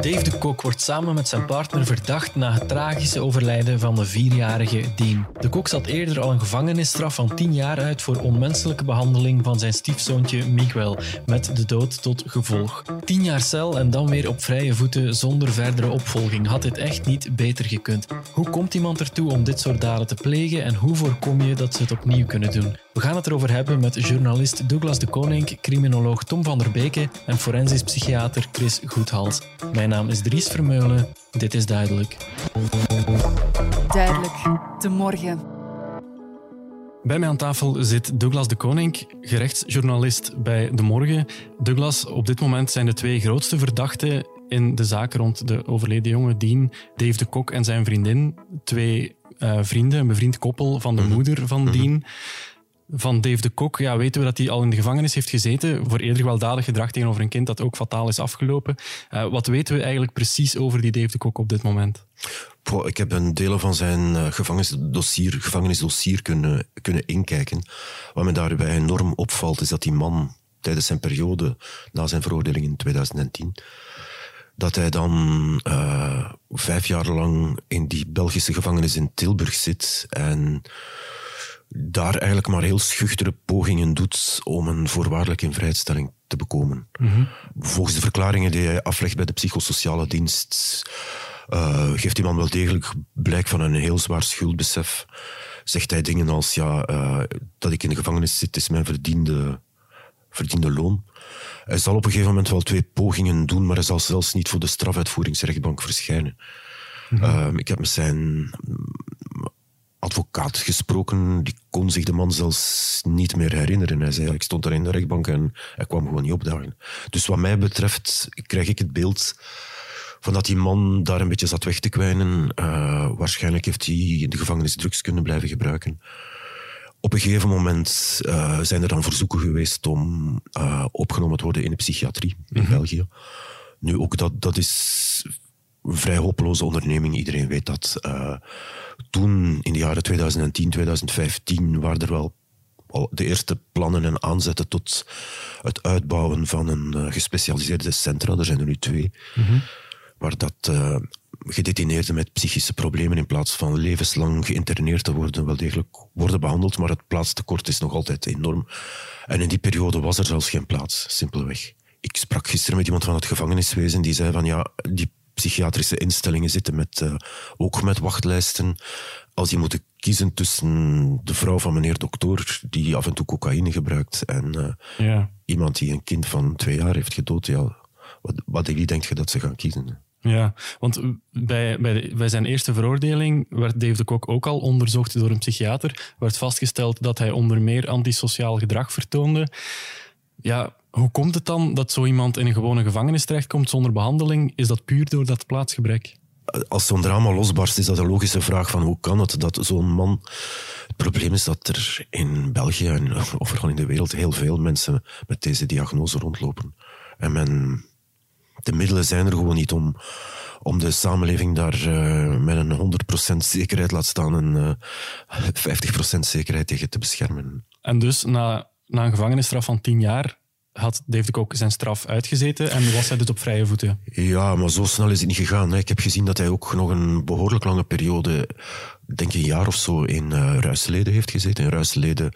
Dave de Kok wordt samen met zijn partner verdacht na het tragische overlijden van de vierjarige Dean. De Kok zat eerder al een gevangenisstraf van 10 jaar uit voor onmenselijke behandeling van zijn stiefzoontje Miguel, met de dood tot gevolg. 10 jaar cel en dan weer op vrije voeten zonder verdere opvolging. Had dit echt niet beter gekund? Hoe komt iemand ertoe om dit soort daden te plegen en hoe voorkom je dat ze het opnieuw kunnen doen? We gaan het erover hebben met journalist Douglas de Koning, criminoloog Tom van der Beke en forensisch psychiater Chris Goedhals. Mijn naam is Dries Vermeulen. Dit is Duidelijk. Duidelijk. De morgen. Bij mij aan tafel zit Douglas de Koning, gerechtsjournalist bij De Morgen. Douglas, op dit moment zijn de twee grootste verdachten in de zaak rond de overleden jonge Dean, Dave de Kok en zijn vriendin. Twee uh, vrienden, een bevriend koppel van de mhm. moeder van mhm. Dean van Dave de Kok ja, weten we dat hij al in de gevangenis heeft gezeten voor eerder gewelddadig gedrag tegenover een kind dat ook fataal is afgelopen. Uh, wat weten we eigenlijk precies over die Dave de Kok op dit moment? ik heb een deel van zijn uh, gevangenisdossier, gevangenisdossier kunnen, kunnen inkijken. Wat me daarbij enorm opvalt, is dat die man tijdens zijn periode na zijn veroordeling in 2010 dat hij dan uh, vijf jaar lang in die Belgische gevangenis in Tilburg zit en daar eigenlijk maar heel schuchtere pogingen doet om een voorwaardelijke invrijheidstelling te bekomen. Mhm. Volgens de verklaringen die hij aflegt bij de psychosociale dienst, uh, geeft die man wel degelijk blijk van een heel zwaar schuldbesef. Zegt hij dingen als, ja, uh, dat ik in de gevangenis zit is mijn verdiende, verdiende loon. Hij zal op een gegeven moment wel twee pogingen doen, maar hij zal zelfs niet voor de strafuitvoeringsrechtbank verschijnen. Mm -hmm. ik heb met zijn advocaat gesproken, die kon zich de man zelfs niet meer herinneren. Hij zei, ik stond daar in de rechtbank en hij kwam gewoon niet opdagen. Dus wat mij betreft krijg ik het beeld van dat die man daar een beetje zat weg te kwijnen. Uh, waarschijnlijk heeft hij in de gevangenis drugs kunnen blijven gebruiken. Op een gegeven moment uh, zijn er dan verzoeken geweest om uh, opgenomen te worden in de psychiatrie in mhm. België. Nu, ook dat, dat is vrij hopeloze onderneming. Iedereen weet dat toen, in de jaren 2010, 2015, waren er wel al de eerste plannen en aanzetten tot het uitbouwen van een uh, gespecialiseerde centra. Er zijn er nu twee. Mm Waar dat uh, gedetineerden met psychische problemen in plaats van levenslang geïnterneerd te worden, wel degelijk worden behandeld. Maar het plaatstekort is nog altijd enorm. En in die periode was er zelfs geen plaats, simpelweg. Ik sprak gisteren met iemand van het gevangeniswezen die zei van ja, die psychiatrische instellingen zitten met, uh, ook met wachtlijsten. Als die moeten kiezen tussen de vrouw van meneer dokter, die af en toe cocaïne gebruikt, en uh, ja. iemand die een kind van twee jaar heeft gedood, ja, wat, wat wie denk je dat ze gaan kiezen? Ja, want bij, bij, bij zijn eerste veroordeling werd Dave de Kok ook al onderzocht door een psychiater. werd vastgesteld dat hij onder meer antisociaal gedrag vertoonde. Ja, hoe komt het dan dat zo iemand in een gewone gevangenis terechtkomt zonder behandeling? Is dat puur door dat plaatsgebrek? Als zo'n drama losbarst, is dat een logische vraag van hoe kan het dat zo'n man... Het probleem is dat er in België en overal in de wereld heel veel mensen met deze diagnose rondlopen. En men, de middelen zijn er gewoon niet om, om de samenleving daar uh, met een 100% zekerheid laat staan en uh, eh, 50% zekerheid tegen te beschermen. En dus na, na een gevangenisstraf van 10 jaar had Dave de zijn straf uitgezeten en was hij dus op vrije voeten. Ja, maar zo snel is het niet gegaan. Ik heb gezien dat hij ook nog een behoorlijk lange periode, denk een jaar of zo, in uh, Ruisleden heeft gezeten. In Ruisleden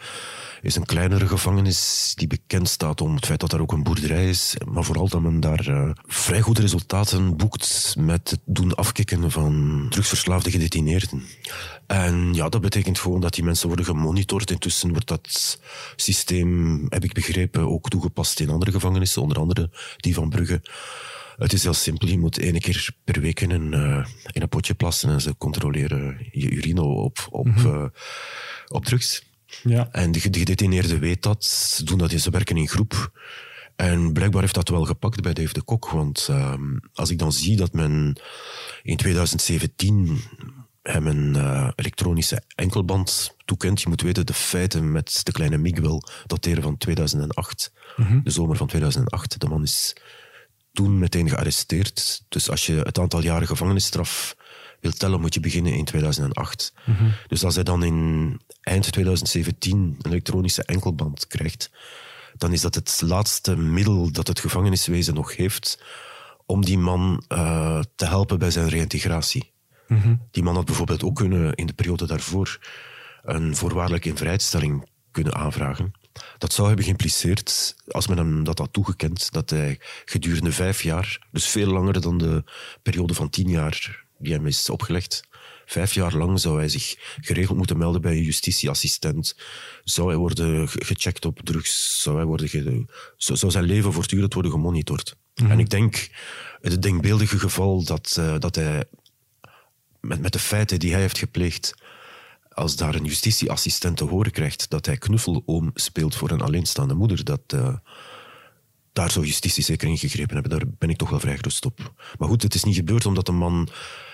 is een kleinere gevangenis die bekend staat om het feit dat daar ook een boerderij is, maar vooral dat men daar uh, vrij goede resultaten boekt met het doen afkicken van drugsverslaafde gedetineerden. En ja, dat betekent gewoon dat die mensen worden gemonitord. Intussen wordt dat systeem, heb ik begrepen, ook toegepast in andere gevangenissen, onder andere die van Brugge. Het is heel simpel. Je moet één keer per week in een, uh, in een potje plassen en ze controleren je urine op, op, mm -hmm. uh, op drugs. Ja. En de gedetineerde weet dat. Ze doen dat in, ze werken in groep. En blijkbaar heeft dat wel gepakt bij Dave de Kok. Want uh, als ik dan zie dat men in 2017 hem een uh, elektronische enkelband toekent. Je moet weten, de feiten met de kleine Miguel dateren van 2008. Mm -hmm. De zomer van 2008. De man is toen meteen gearresteerd. Dus als je het aantal jaren gevangenisstraf wil tellen, moet je beginnen in 2008. Dus als hij dan in eind 2017 een elektronische enkelband krijgt, dan is dat het laatste middel dat het gevangeniswezen nog heeft om die man uh, te helpen bij zijn reïntegratie. Die man had bijvoorbeeld ook kunnen in de periode daarvoor een voorwaardelijke invrijheidstelling kunnen aanvragen. Dat zou hebben geïmpliceerd, als men hem dat had toegekend, dat hij gedurende vijf jaar, dus veel langer dan de periode van tien jaar die hem is opgelegd, vijf jaar lang zou hij zich geregeld moeten melden bij een justitieassistent. Zou hij worden gecheckt op drugs? Zou, hij worden ge... zou zijn leven voortdurend worden gemonitord? Mhm. En ik denk, het denkbeeldige geval dat, uh, dat hij met, met de feiten die hij heeft gepleegd, als daar een justitieassistent te horen krijgt dat hij knuffeloom speelt voor een alleenstaande moeder, dat, uh, daar zou justitie zeker in gegrepen hebben. Daar ben ik toch wel vrij gerust op. Maar goed, het is niet gebeurd omdat een man...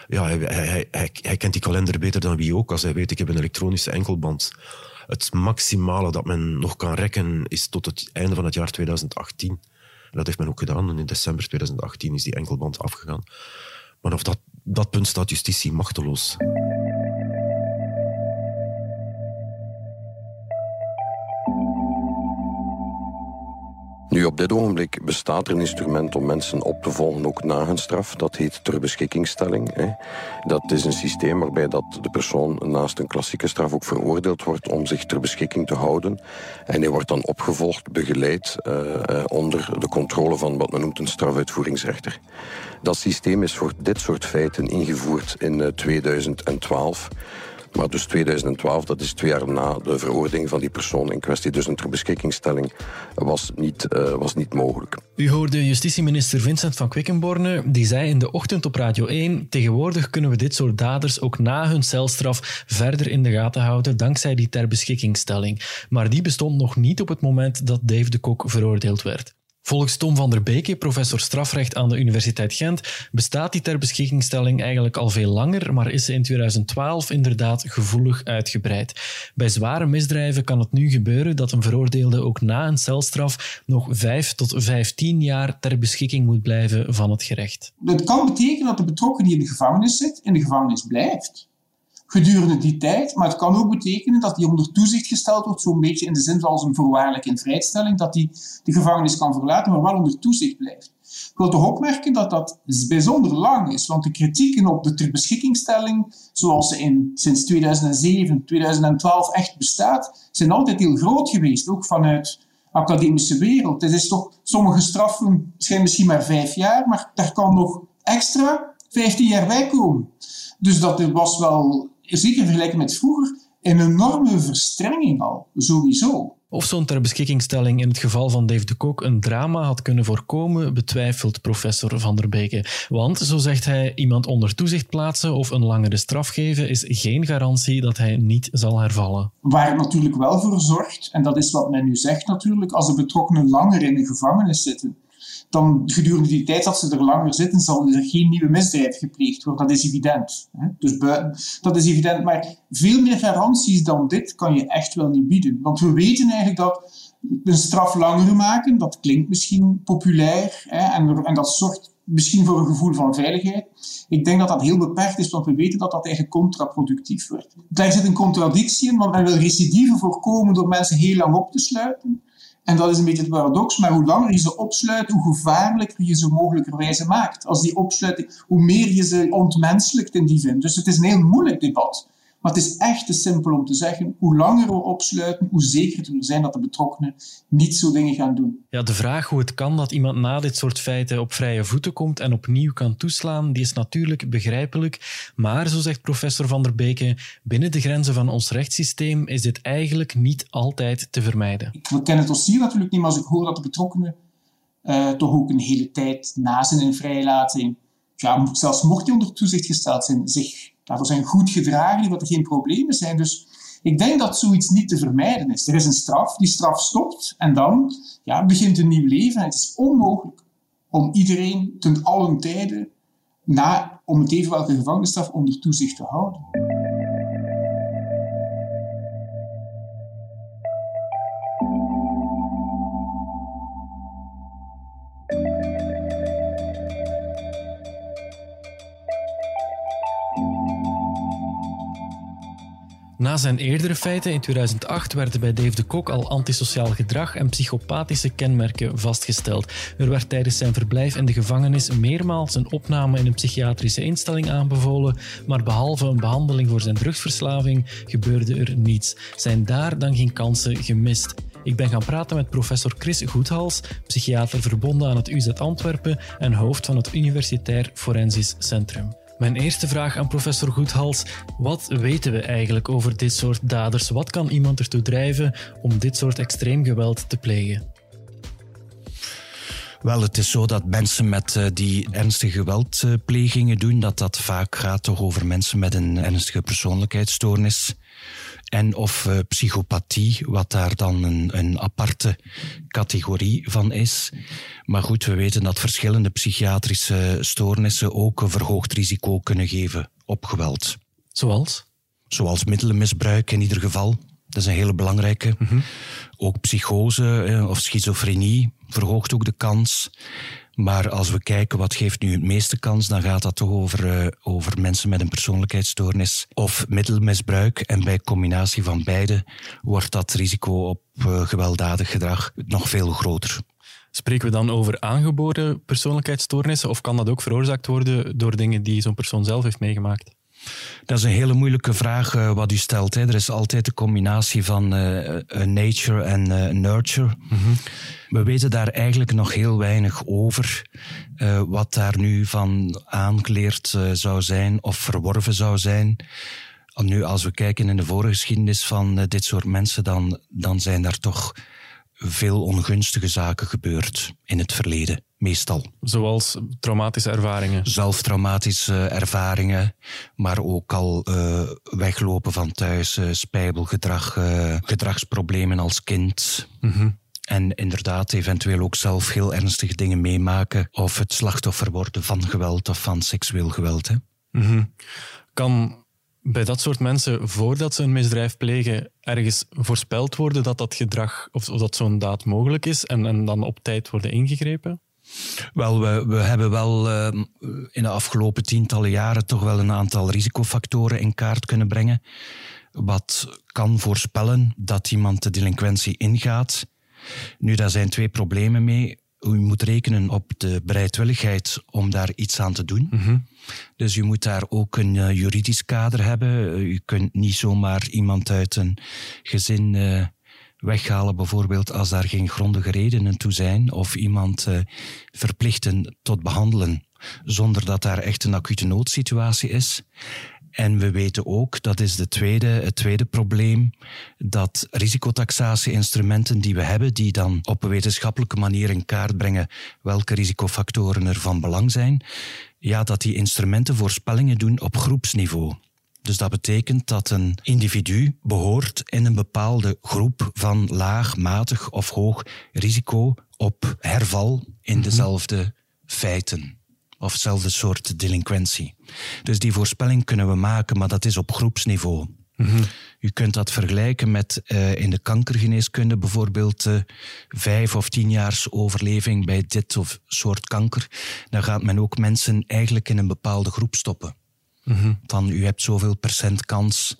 Ja, hij, hij, hij, hij kent die kalender beter dan wie ook. Als hij weet, ik heb een elektronische enkelband. Het maximale dat men nog kan rekken is tot het einde van het jaar 2018. dat heeft men ook gedaan. En in december 2018 is die enkelband afgegaan. Maar op dat, dat punt staat justitie machteloos. Nu, op dit ogenblik bestaat er een instrument om mensen op te volgen, ook na hun straf. Dat heet ter beschikkingstelling. Hè. Dat is een systeem waarbij dat de persoon naast een klassieke straf ook veroordeeld wordt om zich ter beschikking te houden. En hij wordt dan opgevolgd, begeleid, uh, onder de controle van wat men noemt een strafuitvoeringsrechter. Dat systeem is voor dit soort feiten ingevoerd in 2012. Eh, maar dus 2012, dat is twee jaar na de veroordeling van die persoon in kwestie. Dus een ter beschikkingstelling was niet, uh, was niet mogelijk. U hoorde justitieminister Vincent van Quickenborne. Die zei in de ochtend op Radio 1... Tegenwoordig kunnen we dit soort daders ook na hun celstraf verder in de gaten houden dankzij die ter beschikkingstelling. Maar die bestond nog niet op het moment dat Dave de Kok veroordeeld werd. Volgens Tom van der Beke, professor strafrecht aan de Universiteit Gent, bestaat die ter beschikkingstelling eigenlijk al veel langer, maar is ze in 2012 inderdaad gevoelig uitgebreid. Bij zware misdrijven kan het nu gebeuren dat een veroordeelde ook na een celstraf nog 5 tot 15 jaar ter beschikking moet blijven van het gerecht. Dat kan betekenen dat de betrokkenen die in de gevangenis zit, in de gevangenis blijft gedurende die tijd. Maar het kan ook betekenen dat die onder toezicht gesteld wordt, zo'n beetje in de zin zoals een voorwaardelijke invrijstelling, dat die de gevangenis kan verlaten, maar wel onder toezicht blijft. Ik wil toch opmerken dat dat bijzonder lang is, want de kritieken op de ter beschikkingstelling, zoals ze in, sinds 2007, 2012 echt bestaat, zijn altijd heel groot geweest, ook vanuit de academische wereld. Het is toch, sommige straffen zijn misschien maar vijf jaar, maar daar kan nog extra 15 jaar bij komen. Dus dat was wel zeker vergelijken met vroeger, een enorme verstrenging al, sowieso. Of zo'n ter beschikkingstelling in het geval van Dave de Kok een drama had kunnen voorkomen, betwijfelt professor Van der Beke. Want, zo zegt hij, iemand onder toezicht plaatsen of een langere straf geven is geen garantie dat hij niet zal hervallen. Waar het natuurlijk wel voor zorgt, en dat is wat men nu zegt natuurlijk, als de betrokkenen langer in de gevangenis zitten, dan gedurende die tijd dat ze er langer zitten, zal er geen nieuwe misdrijf gepleegd worden. Dat is evident. Hè? Dus dat is evident. Maar veel meer garanties dan dit kan je echt wel niet bieden. Want we weten eigenlijk dat een straf langer maken, dat klinkt misschien populair hè? En, en dat zorgt misschien voor een gevoel van veiligheid. Ik denk dat dat heel beperkt is, want we weten dat dat eigenlijk contraproductief wordt. Daar zit een contradictie in, want men wil recidive voorkomen door mensen heel lang op te sluiten. En dat is een beetje het paradox, maar hoe langer je ze opsluit, hoe gevaarlijker je ze mogelijkerwijze maakt. Als die opsluiting, hoe meer je ze ontmenselijkt in die zin. Dus het is een heel moeilijk debat. Maar het is echt te simpel om te zeggen, hoe langer we opsluiten, hoe zekerder we zijn dat de betrokkenen niet zo dingen gaan doen. Ja, de vraag hoe het kan dat iemand na dit soort feiten op vrije voeten komt en opnieuw kan toeslaan, die is natuurlijk begrijpelijk. Maar, zo zegt professor Van der Beke, binnen de grenzen van ons rechtssysteem is dit eigenlijk niet altijd te vermijden. Ik ken het dossier natuurlijk niet, maar als ik hoor dat de betrokkenen uh, toch ook een hele tijd na zijn vrijlating, ja, zelfs mocht hij onder toezicht gesteld zijn, zich Daarvoor zijn goed gedragen, dat er geen problemen zijn. Dus ik denk dat zoiets niet te vermijden is. Er is een straf, die straf stopt en dan ja, begint een nieuw leven. het is onmogelijk om iedereen ten allen tijden na, om het even welke gevangenisstraf onder toezicht te houden. Na zijn eerdere feiten in 2008 werden bij Dave de Kok al antisociaal gedrag en psychopathische kenmerken vastgesteld. Er werd tijdens zijn verblijf in de gevangenis meermaals een opname in een psychiatrische instelling aanbevolen, maar behalve een behandeling voor zijn drugsverslaving gebeurde er niets. Zijn daar dan geen kansen gemist? Ik ben gaan praten met professor Chris Goedhals, psychiater verbonden aan het UZ Antwerpen en hoofd van het Universitair Forensisch Centrum. Mijn eerste vraag aan professor Goedhals. Wat weten we eigenlijk over dit soort daders? Wat kan iemand ertoe drijven om dit soort extreem geweld te plegen? Wel, het is zo dat mensen met uh, die ernstige geweldplegingen doen, dat dat vaak gaat toch over mensen met een ernstige persoonlijkheidsstoornis en of uh, psychopathie, wat daar dan een, een aparte categorie van is. Maar goed, we weten dat verschillende psychiatrische stoornissen ook een verhoogd risico kunnen geven op geweld. Zoals? Zoals middelenmisbruik in ieder geval. Dat is een hele belangrijke. Mm -hmm. Ook psychose eh, of schizofrenie verhoogt ook de kans. Maar als we kijken wat geeft nu het meeste kans, dan gaat dat toch over, uh, over mensen met een persoonlijkheidsstoornis of middelmisbruik. En bij combinatie van beide wordt dat risico op uh, gewelddadig gedrag nog veel groter. Spreken we dan over aangeboren persoonlijkheidsstoornissen of kan dat ook veroorzaakt worden door dingen die zo'n persoon zelf heeft meegemaakt? Dat is een hele moeilijke vraag uh, wat u stelt. Hè. Er is altijd de combinatie van uh, nature en nurture. Mm -hmm. We weten daar eigenlijk nog heel weinig over. wat daar nu van aangeleerd zou zijn of verworven zou zijn. Nu, als we kijken in de voorgeschiedenis van dit soort mensen, dan, dan zijn daar toch veel ongunstige zaken gebeurd in het verleden, meestal. Zoals traumatische ervaringen? Zelf traumatische ervaringen, maar ook al uh, weglopen van thuis, uh, spijbelgedrag, uh, gedragsproblemen als kind. Mm -hmm. En inderdaad, eventueel ook zelf heel ernstige dingen meemaken of het slachtoffer worden van geweld of van seksueel geweld. Hè. Mm -hmm. Kan bij dat soort mensen, voordat ze een misdrijf plegen, ergens voorspeld worden dat dat gedrag of, of dat zo'n daad mogelijk is en, en dan op tijd worden ingegrepen? Wel, we, we hebben wel uh, in de afgelopen tientallen jaren toch wel een aantal risicofactoren in kaart kunnen brengen. Wat kan voorspellen dat iemand de delinquentie ingaat. Nu, daar zijn twee problemen mee u moet rekenen op de bereidwilligheid om daar iets aan te doen. Mm -hmm. Dus u moet daar ook een uh, juridisch kader hebben. U kunt niet zomaar iemand uit een gezin uh, weghalen, bijvoorbeeld als daar geen grondige redenen toe zijn, of iemand uh, verplichten tot behandelen zonder dat daar echt een acute noodsituatie is. En we weten ook, dat is de tweede, het tweede probleem, dat risicotaxatie-instrumenten die we hebben, die dan op een wetenschappelijke manier in kaart brengen welke risicofactoren er van belang zijn, ja, dat die instrumenten voorspellingen doen op groepsniveau. Dus dat betekent dat een individu behoort in een bepaalde groep van laag, matig of hoog risico op herval in mhm. dezelfde feiten of hetzelfde soort delinquentie. Dus die voorspelling kunnen we maken, maar dat is op groepsniveau. Mm-hmm. U kunt dat vergelijken met uh, in de kankergeneeskunde bijvoorbeeld uh, vijf of tien jaar overleving bij dit of soort kanker. Dan gaat men ook mensen eigenlijk in een bepaalde groep stoppen. Van u hebt zoveel procent kans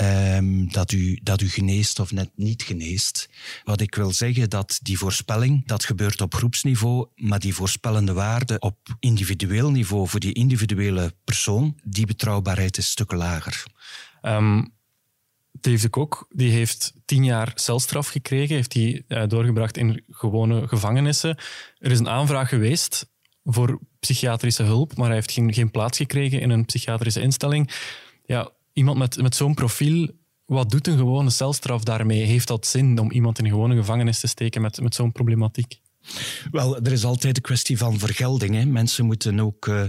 um, dat, u, dat u geneest of net niet geneest. Wat ik wil zeggen, dat die voorspelling, dat gebeurt op groepsniveau, maar die voorspellende waarde op individueel niveau voor die individuele persoon, die betrouwbaarheid is stukken lager. Um, Dave de Kok die heeft tien jaar celstraf gekregen, heeft die uh, doorgebracht in gewone gevangenissen. Er is een aanvraag geweest voor psychiatrische hulp, maar hij heeft geen, geen plaats gekregen in een psychiatrische instelling. Ja, iemand met, met zo'n profiel, wat doet een gewone celstraf daarmee? Heeft dat zin om iemand in een gewone gevangenis te steken met, met zo'n problematiek? Wel, er is altijd een kwestie van vergelding. Hè. Mensen moeten ook uh,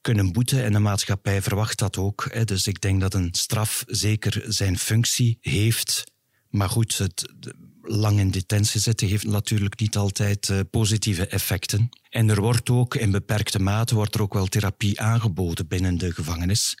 kunnen boeten en de maatschappij verwacht dat ook. Hè. Dus ik denk dat een straf zeker zijn functie heeft. Maar goed, het, lang in detentie zitten heeft natuurlijk niet altijd uh, positieve effecten. En er wordt ook in beperkte mate wordt er ook wel therapie aangeboden binnen de gevangenis.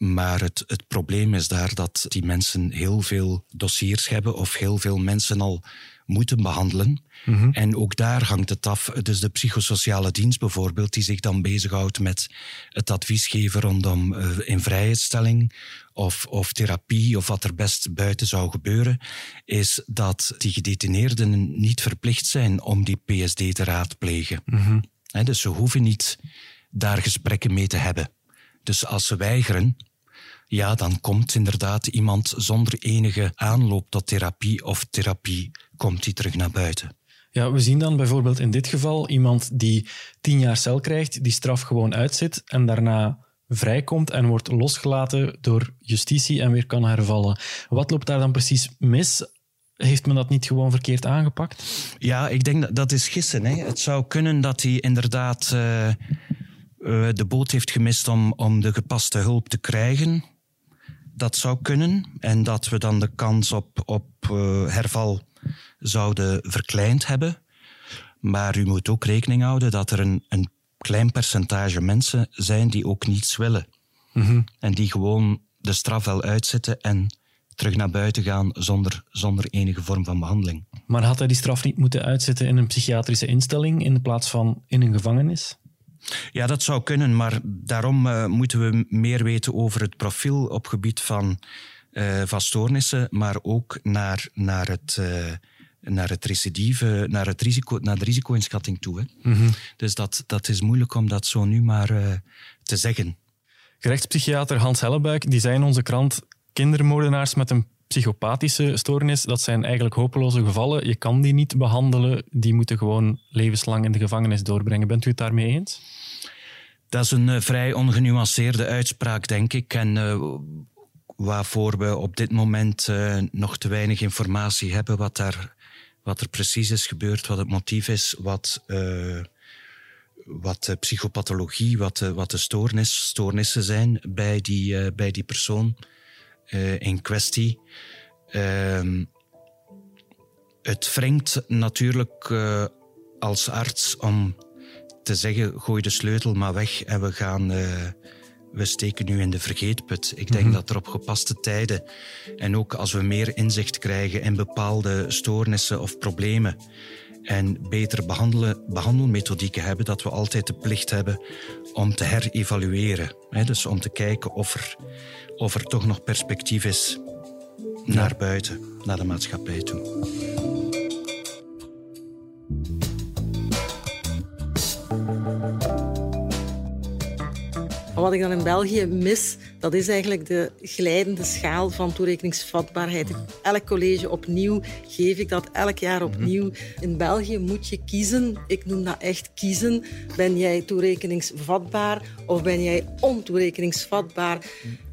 Maar het, het probleem is daar dat die mensen heel veel dossiers hebben of heel veel mensen al moeten behandelen. Mhm. En ook daar hangt het af. Dus de psychosociale dienst bijvoorbeeld, die zich dan bezighoudt met het advies geven rondom uh, invrijheidstelling of, of therapie of wat er best buiten zou gebeuren, is dat die gedetineerden niet verplicht zijn om die PSD te raadplegen. Mm dus ze hoeven niet daar gesprekken mee te hebben. Dus als ze weigeren, ja, dan komt inderdaad iemand zonder enige aanloop tot therapie of therapie komt die terug naar buiten. Ja, we zien dan bijvoorbeeld in dit geval iemand die tien jaar cel krijgt, die straf gewoon uitzit en daarna vrijkomt en wordt losgelaten door justitie en weer kan hervallen. Wat loopt daar dan precies mis? Heeft men dat niet gewoon verkeerd aangepakt? Ja, ik denk dat dat is gissen. Hè. Het zou kunnen dat hij inderdaad uh, uh, de boot heeft gemist om, om de gepaste hulp te krijgen. Dat zou kunnen. En dat we dan de kans op, op uh, herval zouden verkleind hebben. Maar u moet ook rekening houden dat er een, een klein percentage mensen zijn die ook niets willen. Mm En die gewoon de straf wel uitzitten en terug naar buiten gaan zonder, zonder enige vorm van behandeling. Maar had hij die straf niet moeten uitzitten in een psychiatrische instelling in plaats van in een gevangenis? Ja, dat zou kunnen, maar daarom uh, moeten we meer weten over het profiel op gebied van, uh, van stoornissen, maar ook naar, naar het. Uh, naar het recidive, naar, het risico, naar de risico-inschatting toe. Hè. Mm Dus dat, dat is moeilijk om dat zo nu maar te zeggen. Gerechtspsychiater Hans Hellebuik die zei in onze krant kindermoordenaars met een psychopathische stoornis, dat zijn eigenlijk hopeloze gevallen. Je kan die niet behandelen. Die moeten gewoon levenslang in de gevangenis doorbrengen. Bent u het daarmee eens? Dat is een uh, vrij ongenuanceerde uitspraak, denk ik. En uh, waarvoor we op dit moment uh, nog te weinig informatie hebben wat, daar, wat er precies is gebeurd, wat het motief is, wat, wat de psychopathologie, wat, wat de stoornis, stoornissen zijn bij die, bij die persoon. Eh, in kwestie. Ehm, het wringt natuurlijk uh, als arts om te zeggen: gooi de sleutel maar weg en we gaan. Uh, we steken nu in de vergeetput. Ik denk mhm. dat er op gepaste tijden en ook als we meer inzicht krijgen in bepaalde stoornissen of problemen en betere behandelen, behandelmethodieken hebben, dat we altijd de plicht hebben om te herevalueren. Dus om te kijken of er of er toch nog perspectief is naar buiten, naar de maatschappij toe. Wat ik dan in België mis, dat is eigenlijk de glijdende schaal van toerekeningsvatbaarheid. Elk college opnieuw geef ik dat elk jaar opnieuw. In België moet je kiezen, ik noem dat echt kiezen. Ben jij toerekeningsvatbaar of ben jij ontoerekeningsvatbaar?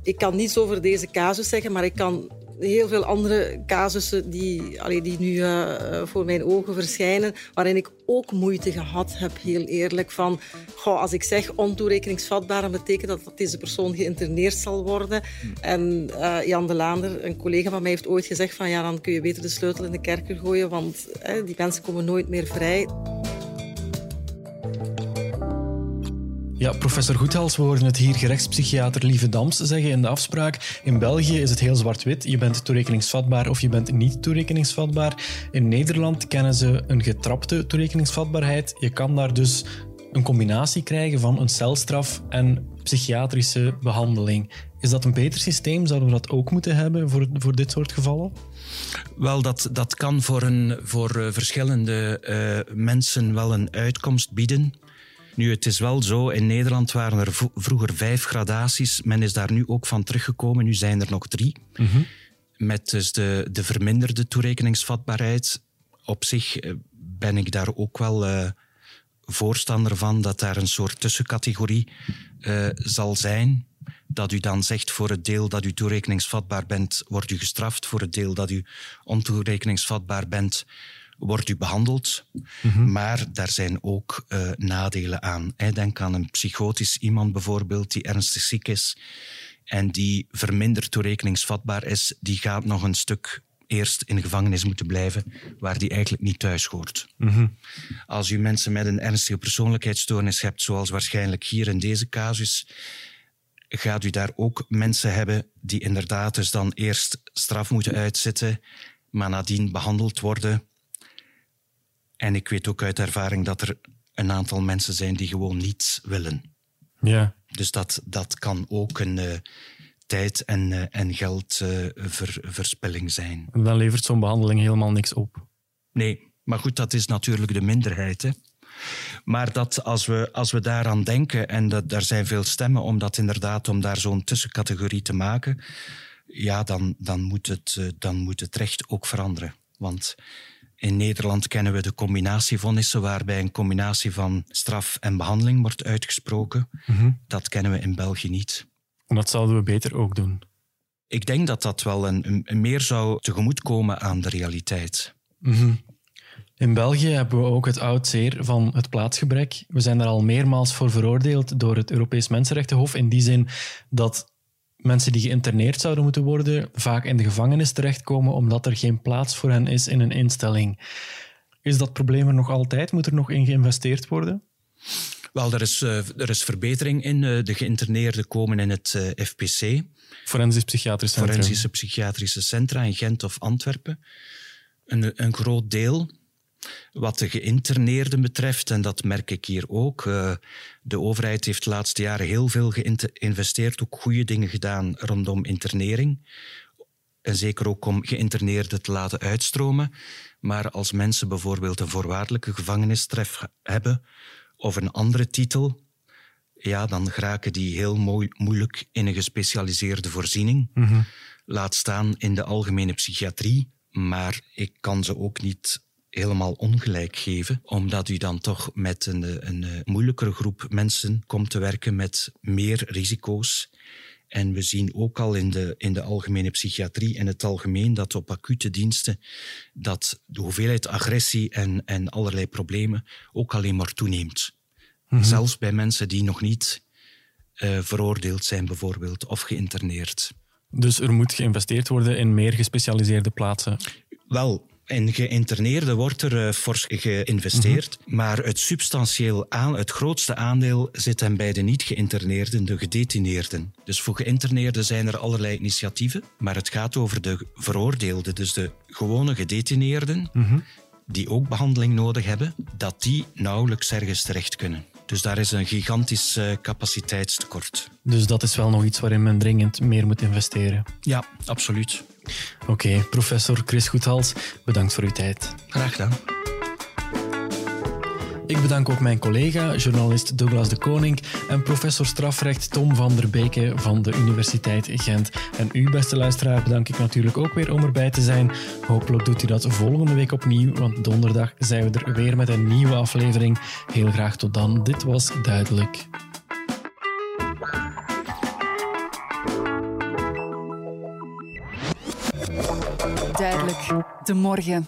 Ik kan niets over deze casus zeggen, maar ik kan heel veel andere casussen die, die nu uh, voor mijn ogen verschijnen, waarin ik ook moeite gehad heb, heel eerlijk. Van, als ik zeg ontoerekeningsvatbaar, dan betekent dat dat deze persoon geïnterneerd zal worden. En uh, Jan de Laander, een collega van mij, heeft ooit gezegd van ja, dan kun je beter de sleutel in de kerker gooien, want die mensen komen nooit meer vrij. Ja, professor Goethals, we hoorden het hier gerechtspsychiater Lieve Dams zeggen in de afspraak. In België is het heel zwart-wit. Je bent toerekeningsvatbaar of je bent niet toerekeningsvatbaar. In Nederland kennen ze een getrapte toerekeningsvatbaarheid. Je kan daar dus een combinatie krijgen van een celstraf en psychiatrische behandeling. Is dat een beter systeem? Zouden we dat ook moeten hebben voor, voor dit soort gevallen? Wel, dat, dat kan voor, een, voor uh, verschillende uh, mensen wel een uitkomst bieden. Nu, het is wel zo, in Nederland waren er vroeger vijf gradaties. Men is daar nu ook van teruggekomen. Nu zijn er nog drie. Mm Met dus de, de verminderde toerekeningsvatbaarheid. Op zich eh, ben ik daar ook wel uh, voorstander van dat daar een soort tussencategorie uh, zal zijn. Dat u dan zegt voor het deel dat u toerekeningsvatbaar bent, wordt u gestraft. Voor het deel dat u ontoerekeningsvatbaar bent, wordt u behandeld. Mhm. Maar daar zijn ook uh, nadelen aan. Denk aan een psychotisch iemand bijvoorbeeld die ernstig ziek is en die verminderd toerekeningsvatbaar is, die gaat nog een stuk eerst in de gevangenis moeten blijven, waar die eigenlijk niet thuis hoort. Mhm. Als u mensen met een ernstige persoonlijkheidsstoornis hebt, zoals waarschijnlijk hier in deze casus, gaat u daar ook mensen hebben die inderdaad dus dan eerst straf moeten uitzitten, maar nadien behandeld worden. En ik weet ook uit ervaring dat er een aantal mensen zijn die gewoon niets willen. Ja. Dus dat, dat kan ook een uh, tijd- en, uh, en geldverspilling uh, zijn. En dan levert zo'n behandeling helemaal niks op. Nee, maar goed, dat is natuurlijk de minderheid. Hè? Maar dat als we, als we daaraan denken, en dat, daar zijn veel stemmen om dat inderdaad, om daar zo'n tussencategorie te maken, ja, dan, dan, moet het, dan moet het recht ook veranderen. Want in Nederland kennen we de combinatievonnissen, waarbij een combinatie van straf en behandeling wordt uitgesproken. Mm -hmm. Dat kennen we in België niet. En dat zouden we beter ook doen. Ik denk dat dat wel een, een meer zou tegemoetkomen aan de realiteit. Mm -hmm. In België hebben we ook het oud zeer van het plaatsgebrek. We zijn daar al meermaals voor veroordeeld door het Europees Mensenrechtenhof in die zin dat mensen die geïnterneerd zouden moeten worden vaak in de gevangenis terechtkomen omdat er geen plaats voor hen is in een instelling. Is dat probleem er nog altijd? Moet er nog in geïnvesteerd worden? Wel, er is, uh, er is verbetering in. Uh, de geïnterneerden komen in het uh, FPC. Forensisch Psychiatrisch Centrum. Forensische Psychiatrische Centra in Gent of Antwerpen. Een, een groot deel. Wat de geïnterneerden betreft, en dat merk ik hier ook, uh, de overheid heeft de laatste jaren heel veel geïnvesteerd, ook goede dingen gedaan rondom internering. En zeker ook om geïnterneerden te laten uitstromen. Maar als mensen bijvoorbeeld een voorwaardelijke gevangenisstref hebben of een andere titel, ja, dan geraken die heel mooi, moeilijk in een gespecialiseerde voorziening. Mm -hmm. Laat staan in de algemene psychiatrie. Maar ik kan ze ook niet helemaal ongelijk geven, omdat u dan toch met een, een, een moeilijkere groep mensen komt te werken met meer risico's. En we zien ook al in de, in de algemene psychiatrie en het algemeen dat op acute diensten dat de hoeveelheid agressie en, en allerlei problemen ook alleen maar toeneemt. Mm -hmm. Zelfs bij mensen die nog niet uh, veroordeeld zijn bijvoorbeeld of geïnterneerd. Dus er moet geïnvesteerd worden in meer gespecialiseerde plaatsen? Wel, in geïnterneerden wordt er uh, fors geïnvesteerd, -hmm. maar het substantieel aan, het grootste aandeel zit hem bij de niet geïnterneerden, de gedetineerden. Dus voor geïnterneerden zijn er allerlei initiatieven, maar het gaat over de veroordeelden, dus de gewone gedetineerden, -hmm. die ook behandeling nodig hebben, dat die nauwelijks ergens terecht kunnen. Dus daar is een gigantisch uh, capaciteitstekort. Dus dat is wel nog iets waarin men dringend meer moet investeren. Ja, absoluut. Oké, okay, professor Chris Goethals, bedankt voor uw tijd. Graag gedaan. Ik bedank ook mijn collega, journalist Douglas de Koning en professor strafrecht Tom van der Beke van de Universiteit Gent. En u, beste luisteraar, bedank ik natuurlijk ook weer om erbij te zijn. Hopelijk doet u dat volgende week opnieuw, want donderdag zijn we er weer met een nieuwe aflevering. Heel graag tot dan. Dit was Duidelijk. De morgen.